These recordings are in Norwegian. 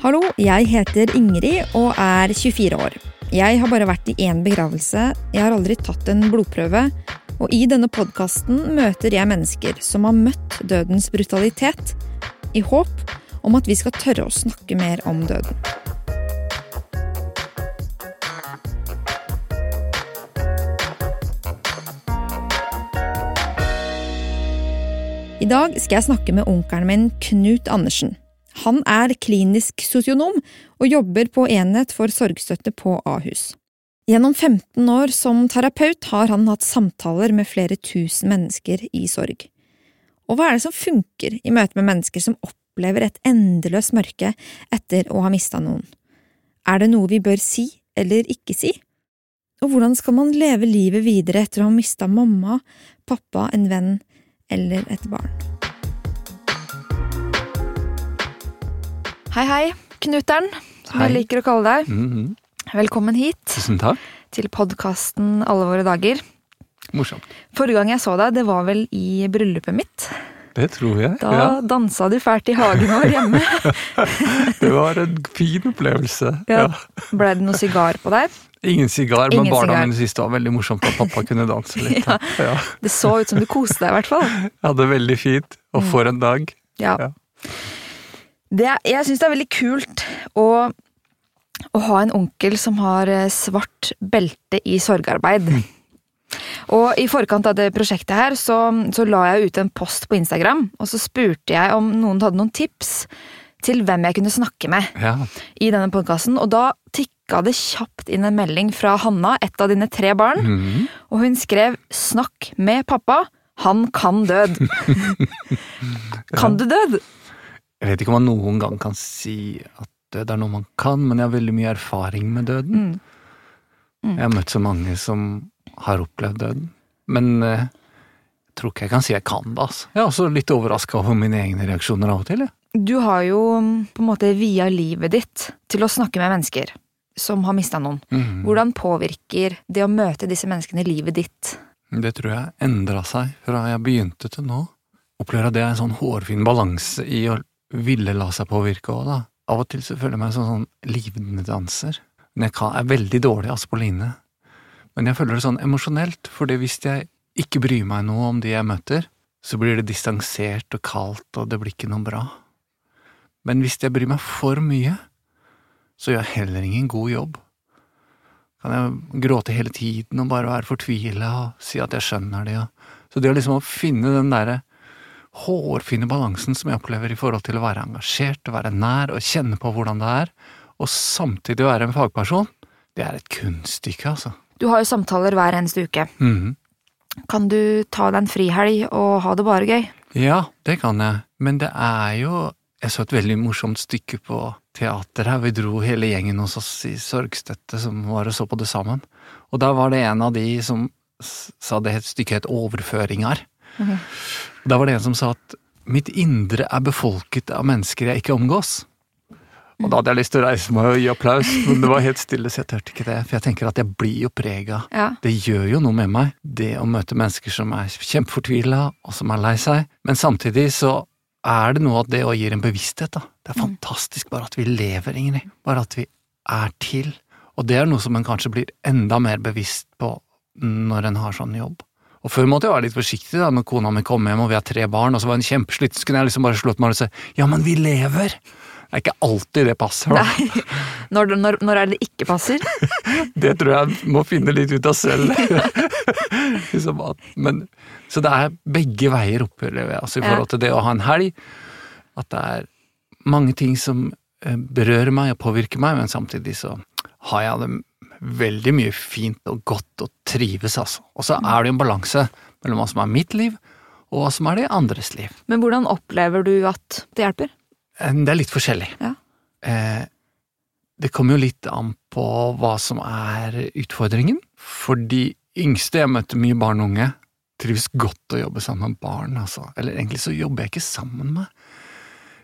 Hallo, jeg heter Ingrid og er 24 år. Jeg har bare vært i én begravelse, jeg har aldri tatt en blodprøve, og i denne podkasten møter jeg mennesker som har møtt dødens brutalitet, i håp om at vi skal tørre å snakke mer om døden. I dag skal jeg snakke med onkelen min Knut Andersen. Han er klinisk sosionom og jobber på enhet for sorgstøtte på Ahus. Gjennom 15 år som terapeut har han hatt samtaler med flere tusen mennesker i sorg. Og hva er det som funker i møte med mennesker som opplever et endeløst mørke etter å ha mista noen? Er det noe vi bør si eller ikke si? Og hvordan skal man leve livet videre etter å ha mista mamma, pappa, en venn eller et barn? Hei, hei, Knutern, som Hei. jeg liker å kalle deg. Mhm. Velkommen hit Tusen takk. til podkasten Alle våre dager. Morsomt. Forrige gang jeg så deg, det var vel i bryllupet mitt. Det tror jeg. Da Ja, dansa du fælt i hagen vår hjemme. det var en fin opplevelse. Ja. Ja. Ble det noe sigar på deg? Ingen sigar, men barna mine syntes det var veldig morsomt at pappa kunne danse litt. ja. Ja. Det så ut som du koste deg, i hvert fall. Ja, det er veldig fint, og for en dag. Ja. Det, jeg syns det er veldig kult å, å ha en onkel som har eh, svart belte i sorgarbeid. Og i forkant av det prosjektet her, så, så la jeg ut en post på Instagram, og så spurte jeg om noen hadde noen tips til hvem jeg kunne snakke med Ja. i denne podkasten, og da tikka det kjapt inn en melding fra Hanna, et av dine tre barn, Mhm. og hun skrev 'Snakk med pappa, han kan død'. kan du død? Jeg vet ikke om man noen gang kan si at død er noe man kan, men jeg har veldig mye erfaring med døden. Mm. Mm. Jeg har møtt så mange som har opplevd døden. Men eh, jeg tror ikke jeg kan si jeg kan det. altså. Jeg er også litt overraska over mine egne reaksjoner av og til. jeg. Du har jo mm, på en måte via livet ditt til å snakke med mennesker som har mista noen. Mm. Hvordan påvirker det å møte disse menneskene i livet ditt? Det tror jeg endra seg fra jeg begynte til nå. Opplever at det er en sånn hårfin balanse i å ville la seg påvirke òg, da. Av og til så føler jeg meg som sånn livende danser. Men jeg kan, er veldig dårlig altså, på line. Men jeg føler det sånn emosjonelt, for hvis jeg ikke bryr meg noe om de jeg møter, så blir det distansert og kaldt, og det blir ikke noe bra. Men hvis jeg bryr meg for mye, så gjør jeg heller ingen god jobb kan jeg gråte hele tiden og bare være fortvila og si at jeg skjønner det. Ja. Så det å liksom å finne den derre hårfine balansen som jeg opplever i forhold til å være engasjert, å være nær og kjenne på hvordan det er, og samtidig være en fagperson, det er et kunststykke, altså. Du har jo samtaler hver eneste uke. Mhm. Kan du ta deg en frihelg og ha det bare gøy? Ja, det kan jeg, men det er jo Jeg så et veldig morsomt stykke på teater her. Vi dro hele gjengen hos oss i Sorgstøtte som var og så på det sammen. Og da var det en av de som sa det het stykket het Overføringar. Mhm. Da var det en som sa at mitt indre er befolket av mennesker jeg ikke omgås. Og da hadde jeg lyst til å reise meg og gi applaus, men det var helt stille, så jeg turte ikke det. For jeg tenker at jeg blir jo prega Ja. det gjør jo noe med meg, det å møte mennesker som er kjempefortvila, og som er lei seg, men samtidig så er det noe at det å gir en bevissthet, da. Det er fantastisk bare at vi lever, Ingrid. Bare at vi er til. Og det er noe som en kanskje blir enda mer bevisst på når en har sånn jobb. Og før måtte jeg være litt forsiktig da, når kona mi kom hjem og vi har tre barn, og så var hun kjempeslitt, så kunne jeg liksom bare slått meg og si ja, men vi lever! Det er ikke alltid det passer, da. Nei. Når, når, når er det ikke passer? Det tror jeg må finne litt ut av selv. liksom at, men, så det er begge veier, opplever jeg. Altså, I forhold til det å ha en helg. At det er mange ting som eh, berører meg og påvirker meg, men samtidig så har jeg det veldig mye fint og godt og trives, altså. Og så er det jo en balanse mellom hva som er mitt liv, og hva som er de andres liv. Men hvordan opplever du at det hjelper? Eh, Det er litt forskjellig. Ja. Eh, det kommer jo litt an på hva som er utfordringen. For de yngste, jeg møtte mye barn og unge, trives godt å jobbe sammen med barn, altså. Eller egentlig så jobber jeg ikke sammen med.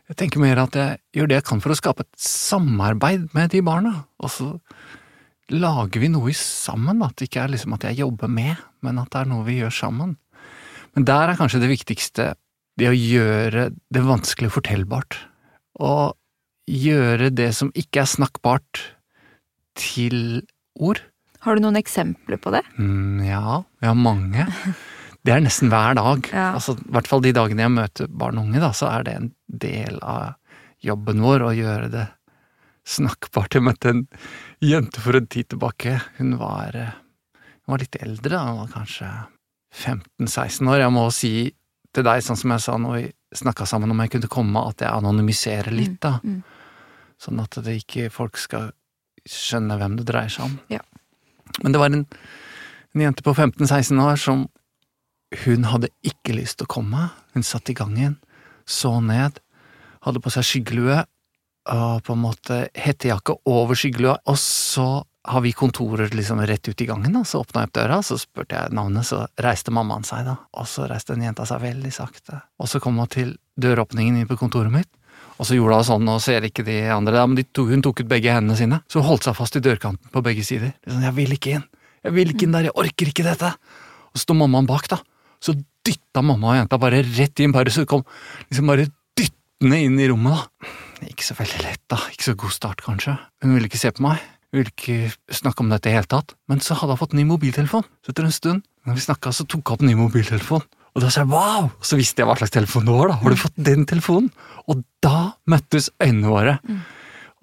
Jeg tenker mer at jeg gjør det jeg kan for å skape et samarbeid med de barna, og så lager vi noe sammen, at det ikke er liksom at jeg jobber med, men at det er noe vi gjør sammen. Men der er kanskje det viktigste det å gjøre det vanskelig fortellbart. Og gjøre det som ikke er snakkbart, til ord. Har du noen eksempler på det? Mm, ja, vi har mange. Det er nesten hver dag. Ja. Altså, I hvert fall de dagene jeg møter barn og unge, da, så er det en del av jobben vår å gjøre det snakkbart. Jeg møtte en jente for en tid tilbake. Hun var, eh, hun var litt eldre, da. hun var kanskje 15-16 år. Jeg må si til deg, sånn som jeg sa når vi snakka sammen, om jeg kunne komme, at jeg anonymiserer litt, da. Mm, Sånn at det ikke folk skal skjønne hvem det dreier seg om. Ja. Men det var en, en jente på 15-16 år som hun hadde ikke lyst til å komme. Hun satt i gangen, så ned, hadde på seg skyggelue på en måte hettejakke over skyggelua, og så har vi kontorer liksom rett ut i gangen, da. Så åpna jeg opp døra, så spurte jeg navnet, så reiste mammaen seg, da. Og så reiste den jenta seg veldig sakte. Og så kom hun til døråpningen inn på kontoret mitt, og så gjorde hun sånn, og ser ikke de andre, da, men to, hun tok ut begge hendene sine. Så holdt seg fast i dørkanten på begge sider. Sånn, jeg vil ikke inn, jeg vil ikke inn der, jeg orker ikke dette. Og så sto mammaen bak, da. Så dytta mamma og jenta bare rett inn, bare så kom liksom bare dyttende inn i rommet, da. Ikke så veldig lett, da. Ikke så god start, kanskje. Hun ville ikke se på meg. Hun ville ikke snakke om dette i det hele tatt. Men så hadde hun fått ny mobiltelefon. Så etter en stund, når vi snakka, så tok hun opp ny mobiltelefon. Og da sa jeg wow! Og så visste jeg hva slags telefon det var, da. Har du fått den telefonen? Og da møttes øynene våre.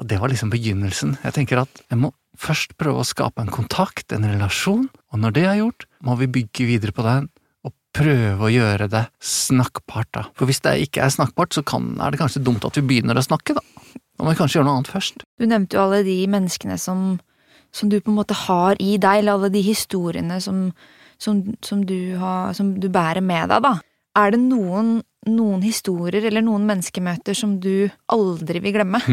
Og det var liksom begynnelsen. Jeg tenker at jeg må først prøve å skape en kontakt, en relasjon, og når det er gjort, må vi bygge videre på den. Prøve å gjøre det snakkbart, da. For hvis det ikke er snakkbart, så kan, er det kanskje dumt at vi begynner å snakke, da. Da må vi kanskje gjøre noe annet først. Du nevnte jo alle de menneskene som, som du på en måte har i deg, eller alle de historiene som, som, som, du, har, som du bærer med deg, da. Er det noen, noen historier eller noen menneskemøter som du aldri vil glemme?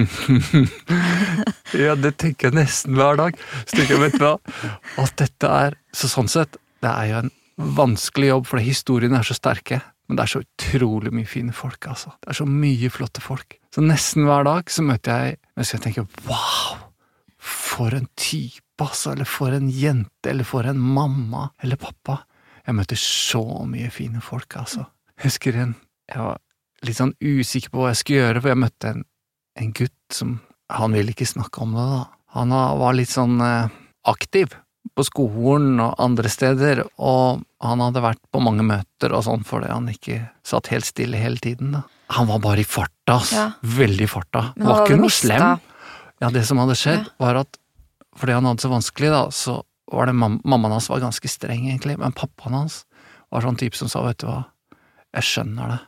Ja, det tenker jeg nesten hver dag. Så tenker jeg, vet du hva, at dette er Så sånn sett, det er jo en vanskelig jobb, for historiene er så sterke. Men det er så utrolig mye fine folk, altså. Det er så mye flotte folk. Så nesten hver dag så møter jeg mens jeg tenker wow, for en type, altså. Eller for en jente, eller for en mamma eller pappa. Jeg møter så mye fine folk, altså. Jeg husker en Jeg var litt sånn usikker på hva jeg skulle gjøre, for jeg møtte en, en gutt som Han ville ikke snakke om det, da. Han var litt sånn eh, aktiv på skolen og andre steder, og han hadde vært på mange møter og sånn fordi han ikke satt helt stille hele tiden, da. Han var bare i farta, ass. Ja. Veldig i farta. Men var ikke noe slem. Ja, det som hadde skjedd, var at fordi han hadde så vanskelig, da, så var det mam mammaen hans var ganske streng, egentlig, men pappaen hans var sånn type som sa, vet du hva, jeg skjønner det,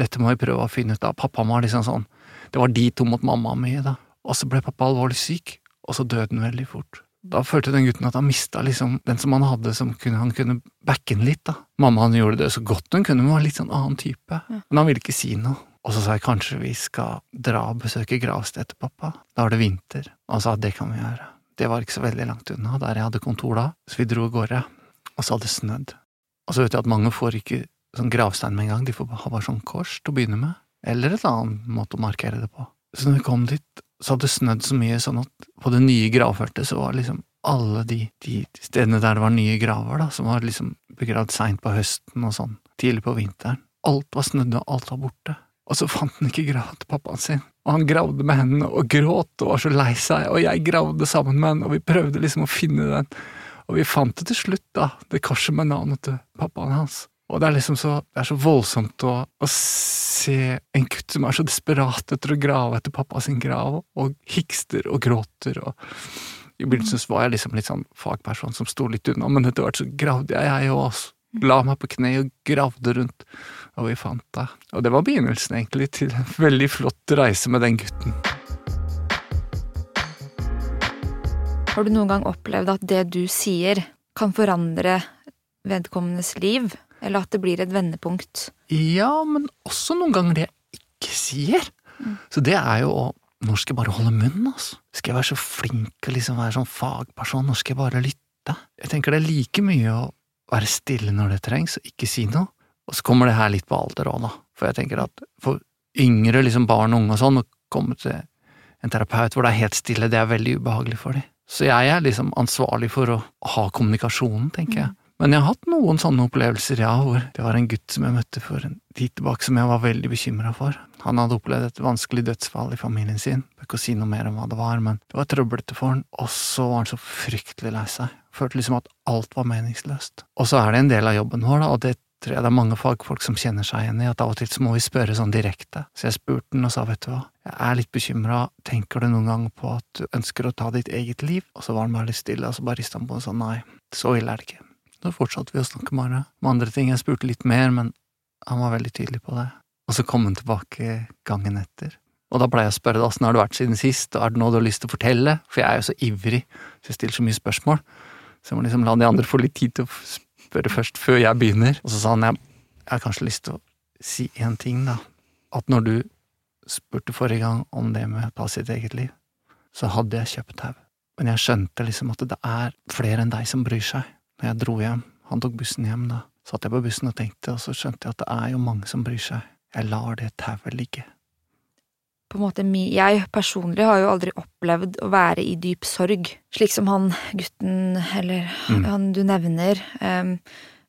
dette må vi prøve å finne ut av. Pappa var liksom sånn, det var de to mot mamma mi, da. Og så ble pappa alvorlig syk, og så døde han veldig fort. Da følte den gutten at han mista liksom den som han hadde, som kunne, han kunne backe han litt, da. Mamma han gjorde det så godt hun kunne, men var litt sånn annen type. Men han ville ikke si noe. Og så sa jeg kanskje vi skal dra og besøke gravstedet til pappa. Da er det vinter. Og han sa det kan vi gjøre. Det var ikke så veldig langt unna, der jeg hadde kontor da, så vi dro av gårde. Og så hadde det snødd. Og så vet jeg at mange får ikke sånn gravstein med en gang, de får ha bare sånn kors til å begynne med. Eller et annet måte å markere det på. Så når vi kom dit, så hadde det snødd så mye sånn at på det nye gravfeltet så var liksom alle de, de stedene der det var nye graver, da, som var liksom begravd seint på høsten og sånn, tidlig på vinteren. Alt var snødd, og alt var borte. Og så fant han ikke grava til pappaen sin, og han gravde med hendene og gråt og var så lei seg, og jeg gravde sammen med han, og vi prøvde liksom å finne den, og vi fant det til slutt, da, det korset med navnet til pappaen hans. Og det er liksom så, det er så voldsomt å, å se en gutt som er så desperat etter å grave etter pappa sin grav, og hikster og gråter, og i begynnelsen så var jeg liksom litt sånn fagperson som sto litt unna, men etter hvert så gravde jeg, jeg òg, altså. La meg på kne og gravde rundt, og vi fant det. Og det var begynnelsen, egentlig, til en veldig flott reise med den gutten. Har du noen gang opplevd at det du sier, kan forandre vedkommendes liv? Eller at det blir et vendepunkt? Ja, men også noen ganger det jeg ikke sier. Så det er jo å Når skal jeg bare holde munn, altså? Skal jeg være så flink og liksom være sånn fagperson? Når skal jeg bare lytte? Jeg tenker det er like mye å være stille når det trengs, og ikke si noe. Og så kommer det her litt på alder òg, da. For jeg tenker at for yngre liksom barn og unge og sånn, å komme til en terapeut hvor det er helt stille, det er veldig ubehagelig for dem. Så jeg er liksom ansvarlig for å ha kommunikasjonen, tenker jeg, Men jeg har hatt noen sånne opplevelser, ja, hvor det var en gutt som jeg møtte for en tid tilbake som jeg var veldig bekymra for. Han hadde opplevd et vanskelig dødsfall i familien sin, jeg ikke å si noe mer om hva det var, men det var trøblete for han, og så var han så fryktelig lei seg, følte liksom at alt var meningsløst. Og så er det en del av jobben vår, da, og det tror jeg det er mange fagfolk som kjenner seg igjen i, at av og til så må vi spørre sånn direkte. Så jeg spurte han og sa, vet du hva, jeg er litt bekymra, tenker du noen gang på at du ønsker å ta ditt eget liv? Og så var han bare litt stille, og så bare rista han på og sa nei, så ille er det ikke. Da fortsatte vi å snakke bare om andre ting. Jeg spurte litt mer, men han var veldig tydelig på det. Og så kom han tilbake gangen etter. Og da pleier jeg å spørre åssen har du vært siden sist, og er det noe du har lyst til å fortelle? For jeg er jo så ivrig, så jeg stiller så mye spørsmål. Så jeg må liksom la de andre få litt tid til å spørre først, før jeg begynner. Og så sa han jeg, jeg har kanskje lyst til å si én ting, da. At når du spurte forrige gang om det med å ta sitt eget liv, så hadde jeg kjøpt tau. Men jeg skjønte liksom at det er flere enn deg som bryr seg når jeg dro hjem, han tok bussen hjem, da satt jeg på bussen og tenkte, og så skjønte jeg at det er jo mange som bryr seg. Jeg lar det tauet ligge. På en måte, jeg personlig har jo aldri opplevd å være i dyp sorg, slik som han gutten, eller mm. han du nevner, um,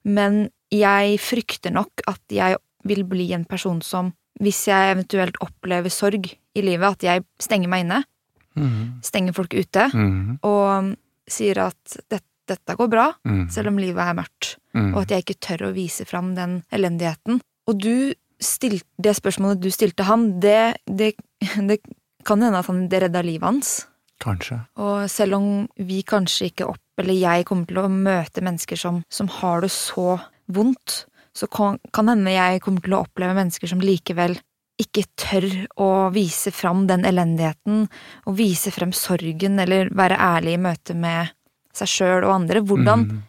men jeg frykter nok at jeg vil bli en person som, hvis jeg eventuelt opplever sorg i livet, at jeg stenger meg inne, mm. stenger folk ute, mm. og sier at dette dette går bra, mm. selv om livet er mørkt, mm. og at jeg ikke tør å vise fram den elendigheten. Og du stilte, det spørsmålet du stilte han, det, det, det kan hende at han, det redda livet hans. Kanskje. Og selv om vi kanskje ikke opp, eller jeg kommer til å møte mennesker som, som har det så vondt, så kan, kan hende jeg kommer til å oppleve mennesker som likevel ikke tør å vise fram den elendigheten, og vise frem sorgen, eller være ærlig i møte med seg sjøl og andre. Hvordan mm.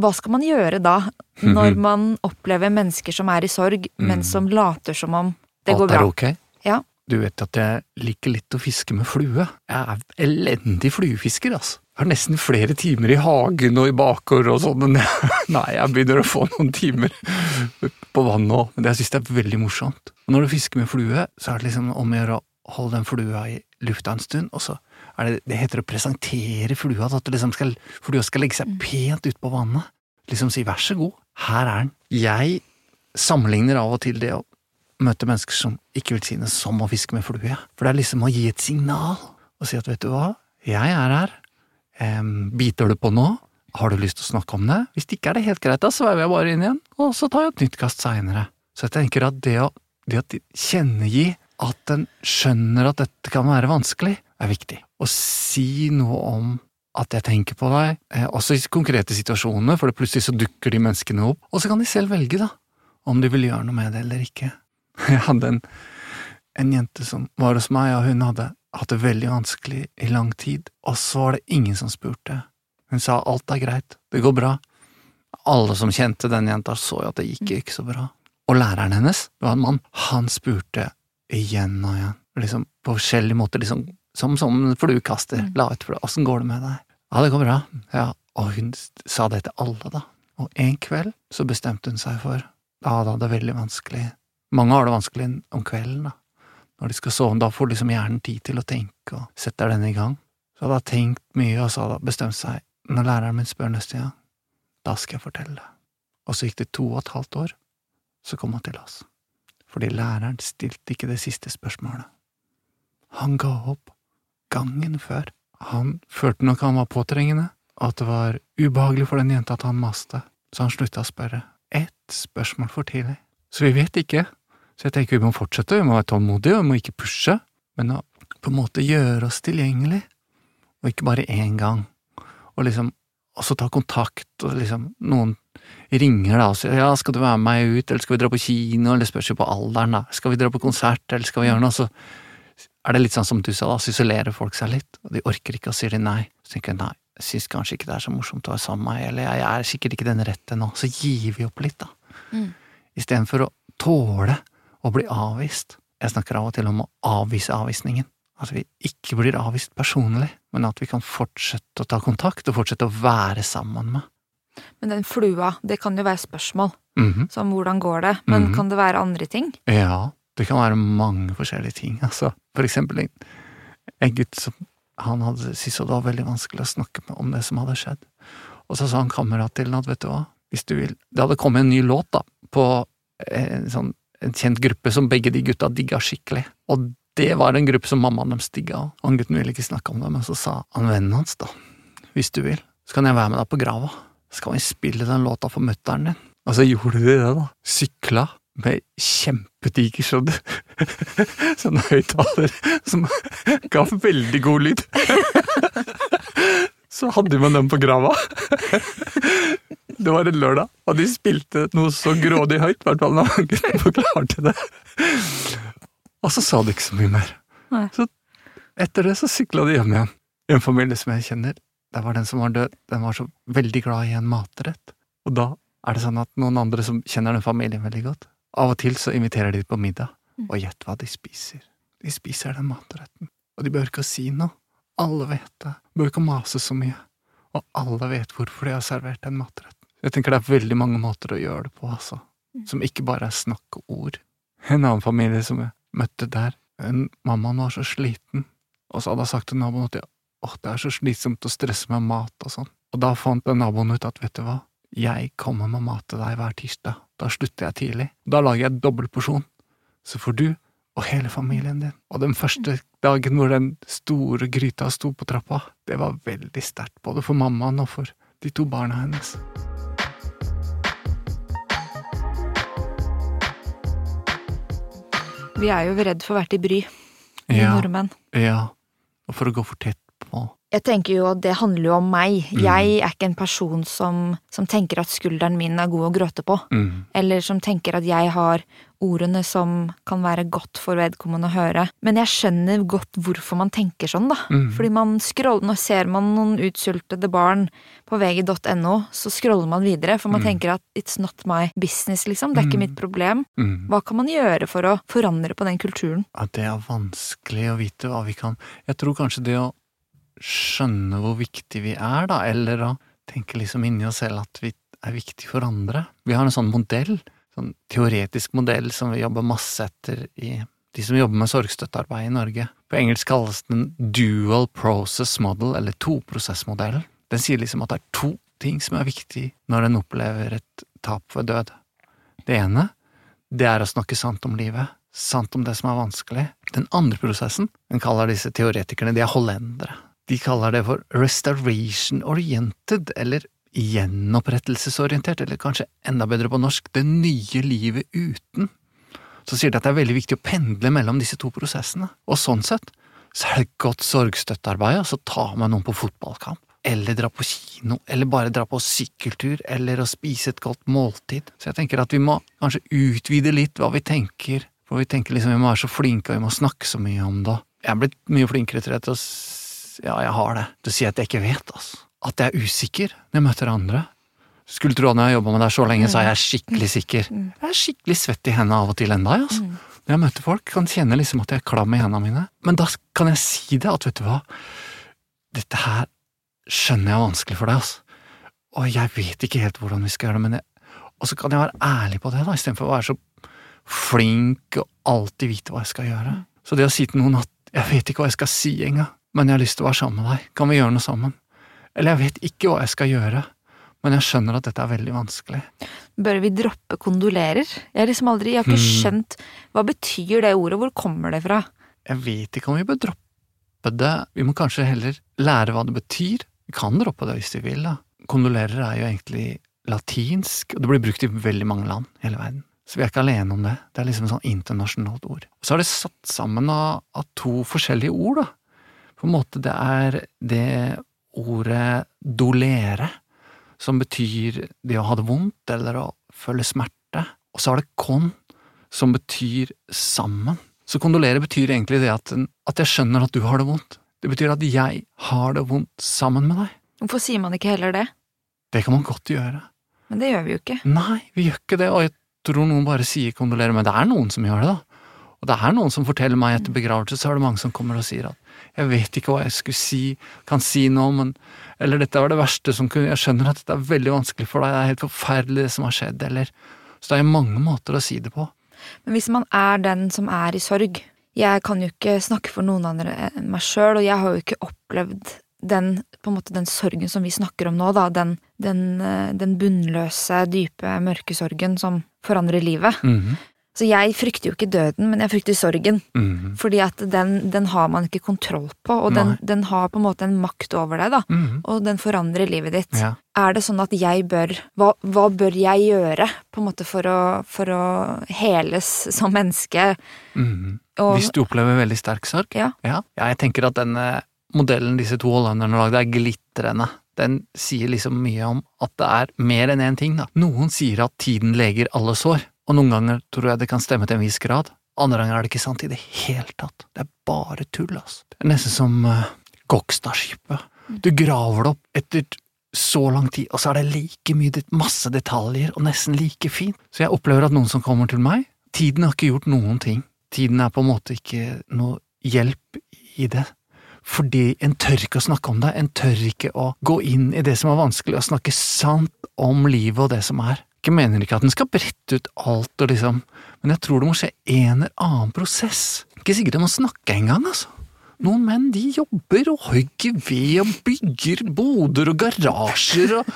Hva skal man gjøre da, når man opplever mennesker som er i sorg, mm. men som later som om det Alt går bra? Alt er ok? Ja. Du vet at jeg liker litt å fiske med flue. Jeg er elendig fluefisker, altså. Jeg har nesten flere timer i hagen og i bakgård og sånn, men nei, jeg begynner å få noen timer på vannet nå. Men det jeg synes det er veldig morsomt. Og når du fisker med flue, så er det liksom om å gjøre å holde den flua i lufta en stund, og så det, det heter å presentere flua, at liksom skal, flua skal legge seg mm. pent ut på vannet. Liksom si vær så god, her er den. Jeg sammenligner av og til det å møte mennesker som ikke vil si noe som å fiske med flue. For det er liksom å gi et signal og si at vet du hva, jeg er her. Um, biter du på nå? Har du lyst til å snakke om det? Hvis det ikke er det helt greit, da sveiver jeg bare inn igjen, og så tar jeg et nytt kast seinere. Så jeg tenker at det å, det å kjennegi at en skjønner at dette kan være vanskelig, er viktig. Å si noe om at jeg tenker på deg, eh, også i konkrete situasjoner, for plutselig så dukker de menneskene opp, og så kan de selv velge, da, om de vil gjøre noe med det eller ikke. Jeg hadde en, en jente som var hos meg, og hun hadde hatt det veldig vanskelig i lang tid, og så var det ingen som spurte. Hun sa alt er greit, det går bra. Alle som kjente den jenta, så jo at det gikk ikke så bra. Og læreren hennes, det var en mann, han spurte igjen og igjen, liksom på forskjellige måter, liksom som som fluekaster. Mm. La ut for det. Åssen går det med deg? Ja, det går bra. Ja, og hun sa det til alle, da. Og en kveld så bestemte hun seg for Da hadde hun det veldig vanskelig. Mange har det vanskelig om kvelden, da. Når de skal sove, da får liksom hjernen tid til å tenke og setter den i gang. Så hadde hun tenkt mye, og så hadde hun bestemt seg, når læreren min spør neste gang, da skal jeg fortelle. Og så gikk det to og et halvt år, så kom hun til oss. Fordi læreren stilte ikke det siste spørsmålet. Han ga opp gangen før. Han følte nok han var påtrengende, at det var ubehagelig for den jenta at han maste, så han slutta å spørre. Ett spørsmål for tidlig. Så vi vet ikke. Så jeg tenker vi må fortsette, vi må være tålmodige, vi må ikke pushe, men å på en måte gjøre oss tilgjengelig, og ikke bare én gang. Og liksom også ta kontakt, og liksom noen ringer da og sier ja, skal du være med meg ut, eller skal vi dra på kino, eller spørs jo på alderen, da, skal vi dra på konsert, eller skal vi gjøre noe, så er det litt sånn som du sa, da, så isolerer folk seg litt, og de orker ikke å si det nei. Så tenker jeg nei, jeg syns kanskje ikke det er så morsomt å være sammen med meg, eller jeg er sikkert ikke den rette nå. Så gir vi opp litt, da. Mm. Istedenfor å tåle å bli avvist. Jeg snakker av og til om å avvise avvisningen. At vi ikke blir avvist personlig, men at vi kan fortsette å ta kontakt og fortsette å være sammen med. Men den flua, det kan jo være spørsmål, mm -hmm. som hvordan går det, men mm -hmm. kan det være andre ting? Ja, det kan være mange forskjellige ting, altså. For eksempel en, en gutt som han hadde syntes det var veldig vanskelig å snakke med om det som hadde skjedd. Og så sa han kamerat til ham at vet du hva, hvis du vil. Det hadde kommet en ny låt, da, på en, sånn, en kjent gruppe som begge de gutta digga skikkelig. Og det var en gruppe som mammaen deres digga, og han gutten ville ikke snakke om det, men så sa han vennen hans, da, hvis du vil, så kan jeg være med deg på grava. Så kan vi spille den låta for mutter'n din. Og så gjorde de det, da. Sykla med kjempediger sånn, sånn høyttaler som ga veldig god lyd. Så hadde man dem på grava. Det var en lørdag, og de spilte noe så grådig høyt, i hvert fall når gutten forklarte det. Og så sa de ikke så mye mer. Så etter det så sykla de hjem igjen. En familie som jeg kjenner, der var den som var død, den var så veldig glad i en matrett. Og da er det sånn at noen andre som kjenner den familien veldig godt, av og til så inviterer de på middag, og gjett hva de spiser. De spiser den matretten. Og de behøver ikke si noe. Alle vet det. de Behøver ikke mase så mye. Og alle vet hvorfor de har servert den matretten. Jeg tenker det er veldig mange måter å gjøre det på, altså. Som ikke bare er snakk og ord. En annen familie som jeg møtte der, en, mammaen var så sliten, og så hadde hun sagt til naboen at åh, det er så slitsomt å stresse med mat og sånn. Og da fant den naboen ut at vet du hva, jeg kommer med mat til deg hver tirsdag, da slutter jeg tidlig. Da lager jeg dobbeltporsjon, så får du og hele familien din. Og den første dagen hvor den store gryta sto på trappa, det var veldig sterkt, både for mammaen og for de to barna hennes. Vi er jo redd for å være til bry, vi Ja, nordmenn. ja, og for å gå for tett på. Jeg tenker jo at det handler jo om meg. Mm. Jeg er ikke en person som, som tenker at skulderen min er god å gråte på. Mm. Eller som tenker at jeg har ordene som kan være godt for vedkommende å høre. Men jeg skjønner godt hvorfor man tenker sånn, da. Mm. Fordi man scroller, Nå ser man noen utsultede barn på vg.no, så scroller man videre, for man Mm. tenker at it's not my business, liksom. Det er ikke Mm. mitt problem. Mm. Hva kan man gjøre for å forandre på den kulturen? Ja, det er vanskelig å vite hva vi kan Jeg tror kanskje det å skjønne hvor viktig vi er, da, eller å tenke liksom inni oss selv at vi er viktig for andre. Vi har en sånn modell, sånn teoretisk modell som vi jobber masse etter i de som jobber med sorgstøttearbeid i Norge. På engelsk kalles den dual process model, eller toprosessmodellen. Den sier liksom at det er to ting som er viktig når en opplever et tap ved død. Det ene, det er å snakke sant om livet. Sant om det som er vanskelig. Den andre prosessen, den kaller disse teoretikerne, de er hollendere. De kaller det for restoration oriented, eller gjenopprettelsesorientert, eller kanskje enda bedre på norsk, det nye livet uten. Så sier de at det er veldig viktig å pendle mellom disse to prosessene, og sånn sett så er det et godt sorgstøttearbeid å ta med noen på fotballkamp, eller dra på kino, eller bare dra på sykkeltur, eller å spise et godt måltid. Så jeg tenker at vi må kanskje utvide litt hva vi tenker, for vi tenker liksom vi må være så flinke, og vi må snakke så mye om det. Jeg er blitt mye flinkere til å ja, jeg har det, Du sier si at jeg ikke vet, altså. At jeg er usikker når jeg møter andre. Skulle tro at når jeg har jobba med deg så lenge, så er jeg skikkelig sikker. Jeg er skikkelig svett i hendene av og til ennå, altså. Når jeg møter folk, kan kjenne liksom at jeg er klam i hendene mine. Men da kan jeg si det, at vet du hva, dette her skjønner jeg er vanskelig for deg, altså. Og jeg vet ikke helt hvordan vi skal gjøre det, men jeg Og så kan jeg være ærlig på det, da, istedenfor å være så flink og alltid vite hva jeg skal gjøre. Så det å si til noen at jeg vet ikke hva jeg skal si engang, men jeg har lyst til å være sammen med deg, kan vi gjøre noe sammen? Eller jeg vet ikke hva jeg skal gjøre, men jeg skjønner at dette er veldig vanskelig. Bør vi droppe kondolerer? Jeg har liksom aldri, jeg har ikke Hmm. skjønt Hva betyr det ordet? Hvor kommer det fra? Jeg vet ikke om vi bør droppe det, vi må kanskje heller lære hva det betyr. Vi kan droppe det hvis vi vil, da. Kondolerer er jo egentlig latinsk, og det blir brukt i veldig mange land i hele verden. Så vi er ikke alene om det. Det er liksom et sånn internasjonalt ord. Og så er det satt sammen av, av to forskjellige ord, da. På en måte det er det ordet dolere, som betyr det å ha det vondt eller å føle smerte. Og så har det con, som betyr sammen. Så kondolere betyr egentlig det at, at jeg skjønner at du har det vondt. Det betyr at jeg har det vondt sammen med deg. Hvorfor sier man ikke heller det? Det kan man godt gjøre. Men det gjør vi jo ikke. Nei, vi gjør ikke det, og jeg tror noen bare sier kondolere, men det er noen som gjør det, da. Og det er noen som forteller meg etter begravelse, så er det mange som kommer og sier at jeg vet ikke hva jeg skulle si, kan si nå, men eller dette var det verste som kunne, jeg skjønner at dette er veldig vanskelig for deg, det er helt forferdelig det som har skjedd, eller Så det er mange måter å si det på. Men hvis man er den som er i sorg Jeg kan jo ikke snakke for noen andre enn meg sjøl, og jeg har jo ikke opplevd den, på en måte den sorgen som vi snakker om nå, da, den, den, eh, den bunnløse, dype, mørke sorgen som forandrer livet. Mhm. Så jeg frykter jo ikke døden, men jeg frykter sorgen. Mm. Fordi at den, den har man ikke kontroll på, og den, den har på en måte en makt over deg, da. Mm. Og den forandrer livet ditt. Ja. Er det sånn at jeg bør Hva, hva bør jeg gjøre, på en måte, for å, for å heles som menneske? Mm. Og, Hvis du opplever veldig sterk sorg? Ja. ja. Jeg tenker at denne modellen disse to hollanderne lagde, er glitrende. Den sier liksom mye om at det er mer enn én ting, da. Noen sier at tiden leger alle sår, og noen ganger tror jeg det kan stemme til en viss grad. Andre ganger er det ikke sant i det hele tatt. Det er bare tull, altså. Det er nesten som uh, Gokstadskipet. Du graver det opp etter så lang tid, og så er det like mye, masse detaljer, og nesten like fint. Så jeg opplever at noen som kommer til meg, tiden har ikke gjort noen ting. Tiden er på en måte ikke noe hjelp i det. Fordi en tør ikke å snakke om det, en tør ikke å gå inn i det som er vanskelig, og snakke sant om livet og det som er. Jeg mener ikke at en skal brette ut alt og liksom, men jeg tror det må skje en eller annen prosess. Ikke sikkert jeg må snakke engang, altså. Noen menn de jobber og hogger ved og bygger boder og garasjer og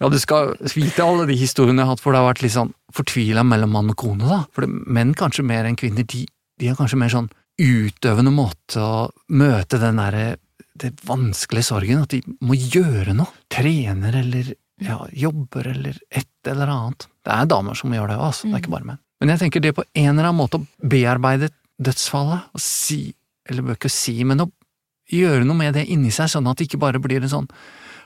Ja, du skal vite alle de historiene jeg har hatt, for det har vært litt sånn fortvila mellom mann og kone, da. For menn kanskje mer enn kvinner, de, de har kanskje mer sånn utøvende måte å møte den derre det vanskelige sorgen, at de må gjøre noe. Trener eller ja, jobber eller et eller annet. Det er damer som gjør det òg, altså. Det er ikke bare menn. Men jeg tenker det på en eller annen måte å bearbeide dødsfallet, og si, eller bør ikke si, men å gjøre noe med det inni seg, sånn at det ikke bare blir en sånn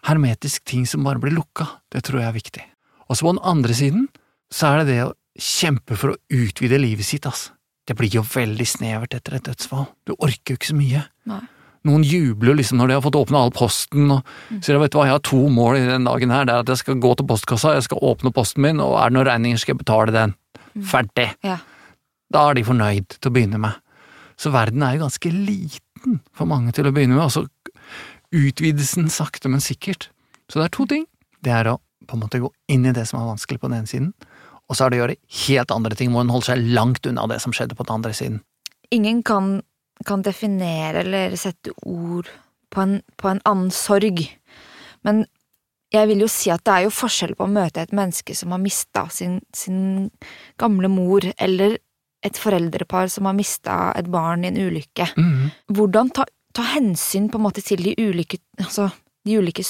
hermetisk ting som bare blir lukka, det tror jeg er viktig. Og så på den andre siden, så er det det å kjempe for å utvide livet sitt, altså. Det blir jo veldig snevert etter et dødsfall. Du orker jo ikke så mye. Nei. Noen jubler liksom når de har fått åpna all posten og sier vet du hva, jeg har to mål i den dagen her, det er at jeg skal gå til postkassa, jeg skal åpne posten min, og er det noen regninger, skal jeg betale den. Ferdig. Ja. Da er de fornøyd til å begynne med. Så verden er jo ganske liten for mange til å begynne med, og så utvidelsen sakte, men sikkert. Så det er to ting. Det er å på en måte gå inn i det som er vanskelig på den ene siden, og så er det å gjøre helt andre ting, hvor en holder seg langt unna det som skjedde på den andre siden. Ingen kan, kan definere eller sette ord på en, på en annen sorg, men jeg vil jo si at det er jo forskjell på å møte et menneske som har mista sin, sin gamle mor, eller et foreldrepar som har mista et barn i en ulykke. Mhm. Hvordan ta, ta hensyn på en måte til de ulike Altså, de ulike,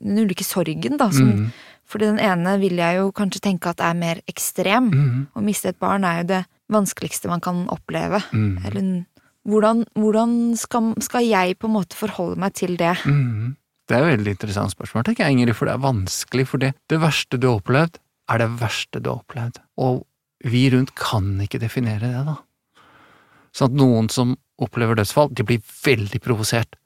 den ulike sorgen, da. Som, Mhm. Fordi den ene vil jeg jo kanskje tenke at er mer ekstrem. Mhm. Å miste et barn er jo det vanskeligste man kan oppleve. Mhm. Eller hvordan, hvordan skal, skal jeg på en måte forholde meg til det? Mm. Det er et veldig interessant spørsmål, tenker jeg, Ingrid, for det er vanskelig. For det, det verste du har opplevd, er det verste du har opplevd. Og vi rundt kan ikke definere det, da. Sånn at noen som opplever dødsfall, de blir veldig provosert.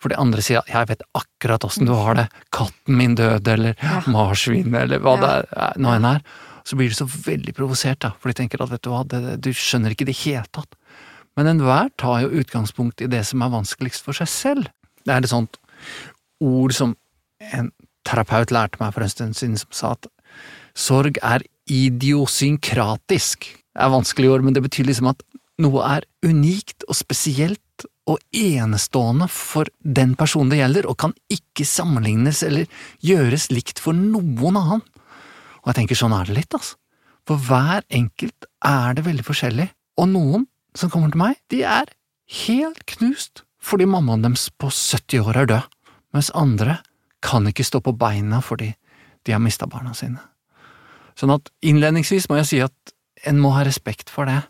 For de andre sier at 'jeg vet akkurat åssen du har det', 'katten min døde', eller Ja. 'marsvinet', eller hva Ja. det er, nå enn er. Så blir de så veldig provosert, da, for de tenker at vet du hva, det, det, du skjønner ikke det i hele tatt. Men enhver tar jo utgangspunkt i det som er vanskeligst for seg selv. Det er et sånt ord som en terapeut lærte meg for en stund siden, som sa at sorg er idiosynkratisk. Det er vanskelig ord, men det betyr liksom at noe er unikt og spesielt og enestående for den personen det gjelder, og kan ikke sammenlignes eller gjøres likt for noen annen. Og jeg tenker sånn er det litt, altså. For hver enkelt er det veldig forskjellig, og noen som kommer til meg, de er helt knust fordi mammaen deres på 70 år er død, mens andre kan ikke stå på beina fordi de har mista barna sine. Sånn at innledningsvis må jeg si at en må ha respekt for det.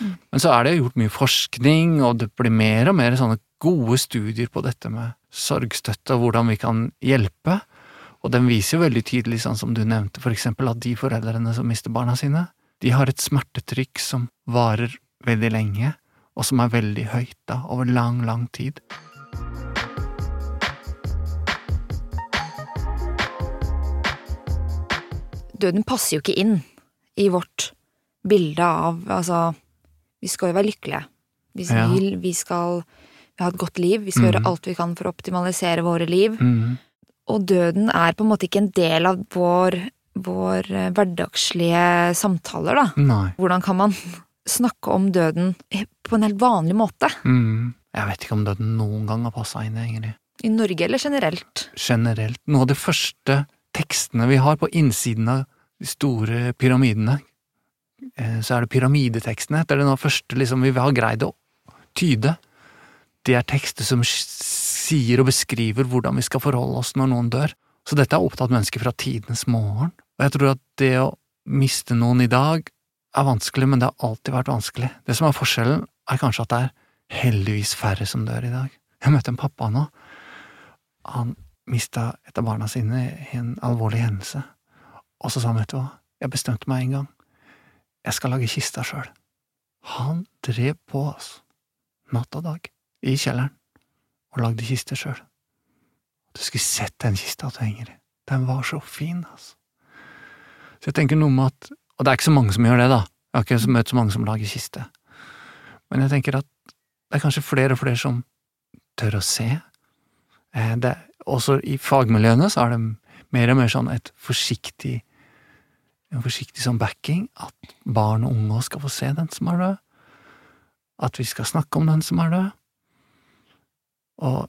Men så er det gjort mye forskning, og det blir mer og mer sånne gode studier på dette med sorgstøtte og hvordan vi kan hjelpe. Og den viser jo veldig tydelig, sånn som du nevnte, for eksempel at de foreldrene som mister barna sine, de har et smertetrykk som varer veldig lenge, og som er veldig høyt da, over lang, lang tid. Døden passer jo ikke inn i vårt bilde av Altså, vi skal jo være lykkelige. Vi, Ja. vil, vi skal vi ha et godt liv, vi skal mm. gjøre alt vi kan for å optimalisere våre liv. Mm. Og døden er på en måte ikke en del av vår, vår eh, hverdagslige samtaler, da. Nei. Hvordan kan man snakke om døden på en helt vanlig måte? Mm. Jeg vet ikke om døden noen gang har passa inn, Ingrid. I Norge eller generelt? generelt. Noe av de første tekstene vi har på innsiden av de store pyramidene, eh, så er det pyramidetekstene. Det er det noe første liksom, vi har greid å tyde. Det er tekster som sier og beskriver hvordan vi skal forholde oss når noen dør. Så dette har opptatt mennesker fra tidenes morgen. Og jeg tror at det å miste noen i dag er vanskelig, men det har alltid vært vanskelig. Det som er forskjellen, er kanskje at det er heldigvis færre som dør i dag. Jeg møtte en pappa nå. Han mista et av barna sine i en alvorlig hendelse, og så sa han, vet du hva, jeg bestemte meg en gang, jeg skal lage kista sjøl. Han drev på, altså, natt og dag, i kjelleren, og lagde kiste sjøl. Du skulle sett den kista du henger i, den var så fin, altså. Så jeg tenker noe med at, og det er ikke så mange som gjør det, da, jeg har ikke møtt så mange som lager kiste, men jeg tenker at det er kanskje flere og flere som tør å se. Eh, det, også i fagmiljøene så er det mer og mer sånn et forsiktig en forsiktig sånn backing, at barn og unge skal få se den som er død, at vi skal snakke om den som er død, og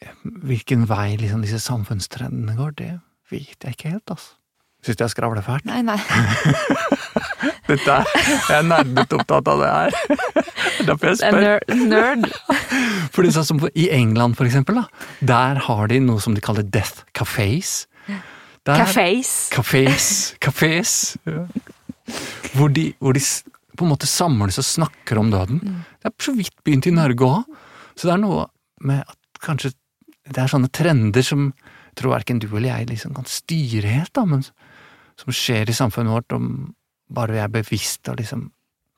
eh, hvilken vei liksom disse samfunnstrendene går, det vet jeg ikke helt, altså. Syns du jeg skravler fælt? Nei, nei. Dette er, jeg er nerdete opptatt av det her. Derfor jeg spør. Nerd. Fordi sånn som I England, for eksempel, da, der har de noe som de kaller death cafés. Der, Cafés. Cafés. Cafés. Ja. Hvor, de, hvor de på en måte samles og snakker om døden. Mm. Det er så vidt begynt i Norge òg. Så det er noe med at kanskje det er sånne trender som jeg tror verken du eller jeg liksom kan styre helt, da, men som skjer i samfunnet vårt, om bare vi er bevisst og liksom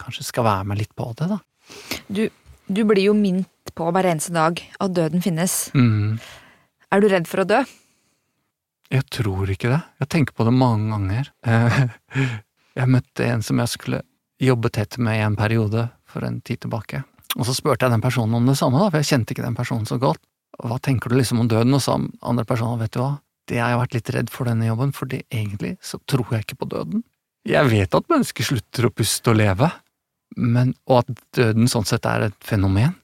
kanskje skal være med litt på det, da. Du, du blir jo minnet på hver eneste dag at døden finnes. Mm. Er du redd for å dø? Jeg tror ikke det. Jeg tenker på det mange ganger. Jeg møtte en som jeg skulle jobbe tett med i en periode for en tid tilbake. Og så spurte jeg den personen om det samme, da, for jeg kjente ikke den personen så godt. Hva tenker du liksom om døden? Og sa andre personen, vet du hva, det har vært litt redd for denne jobben, fordi egentlig så tror jeg ikke på døden. Jeg vet at mennesker slutter å puste og leve, men, og at døden sånn sett er et fenomen,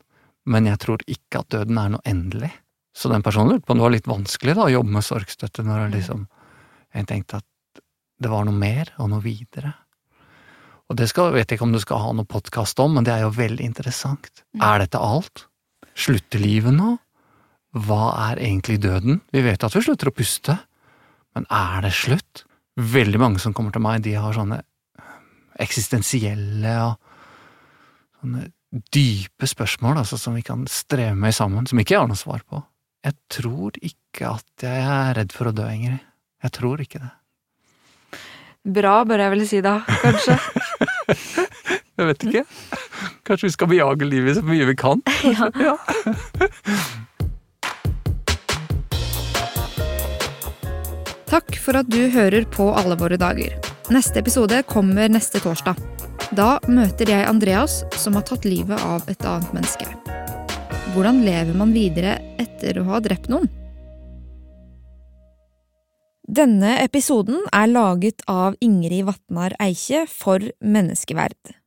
men jeg tror ikke at døden er noe endelig. Så den personen lurte på om det var litt vanskelig da, å jobbe med sorgstøtte når jeg liksom Jeg tenkte at det var noe mer og noe videre. Og det skal, vet jeg ikke om du skal ha noe podkast om, men det er jo veldig interessant. Er dette alt? Slutter livet nå? Hva er egentlig døden? Vi vet at vi slutter å puste, men er det slutt? Veldig mange som kommer til meg, de har sånne eksistensielle og sånne dype spørsmål altså, som vi kan streve med sammen, som ikke jeg har noe svar på. Jeg tror ikke at jeg er redd for å dø, Ingrid. Jeg tror ikke det. Bra, bør jeg vel si da, kanskje. Jeg vet ikke. Kanskje vi skal bejage livet så mye vi kan? ja. Ja. Takk for at du hører på Alle våre dager. Neste episode kommer neste torsdag. Da møter jeg Andreas, som har tatt livet av et annet menneske. Hvordan lever man videre etter å ha drept noen? Denne episoden er laget av Ingrid Vatnar Eikje for Menneskeverd.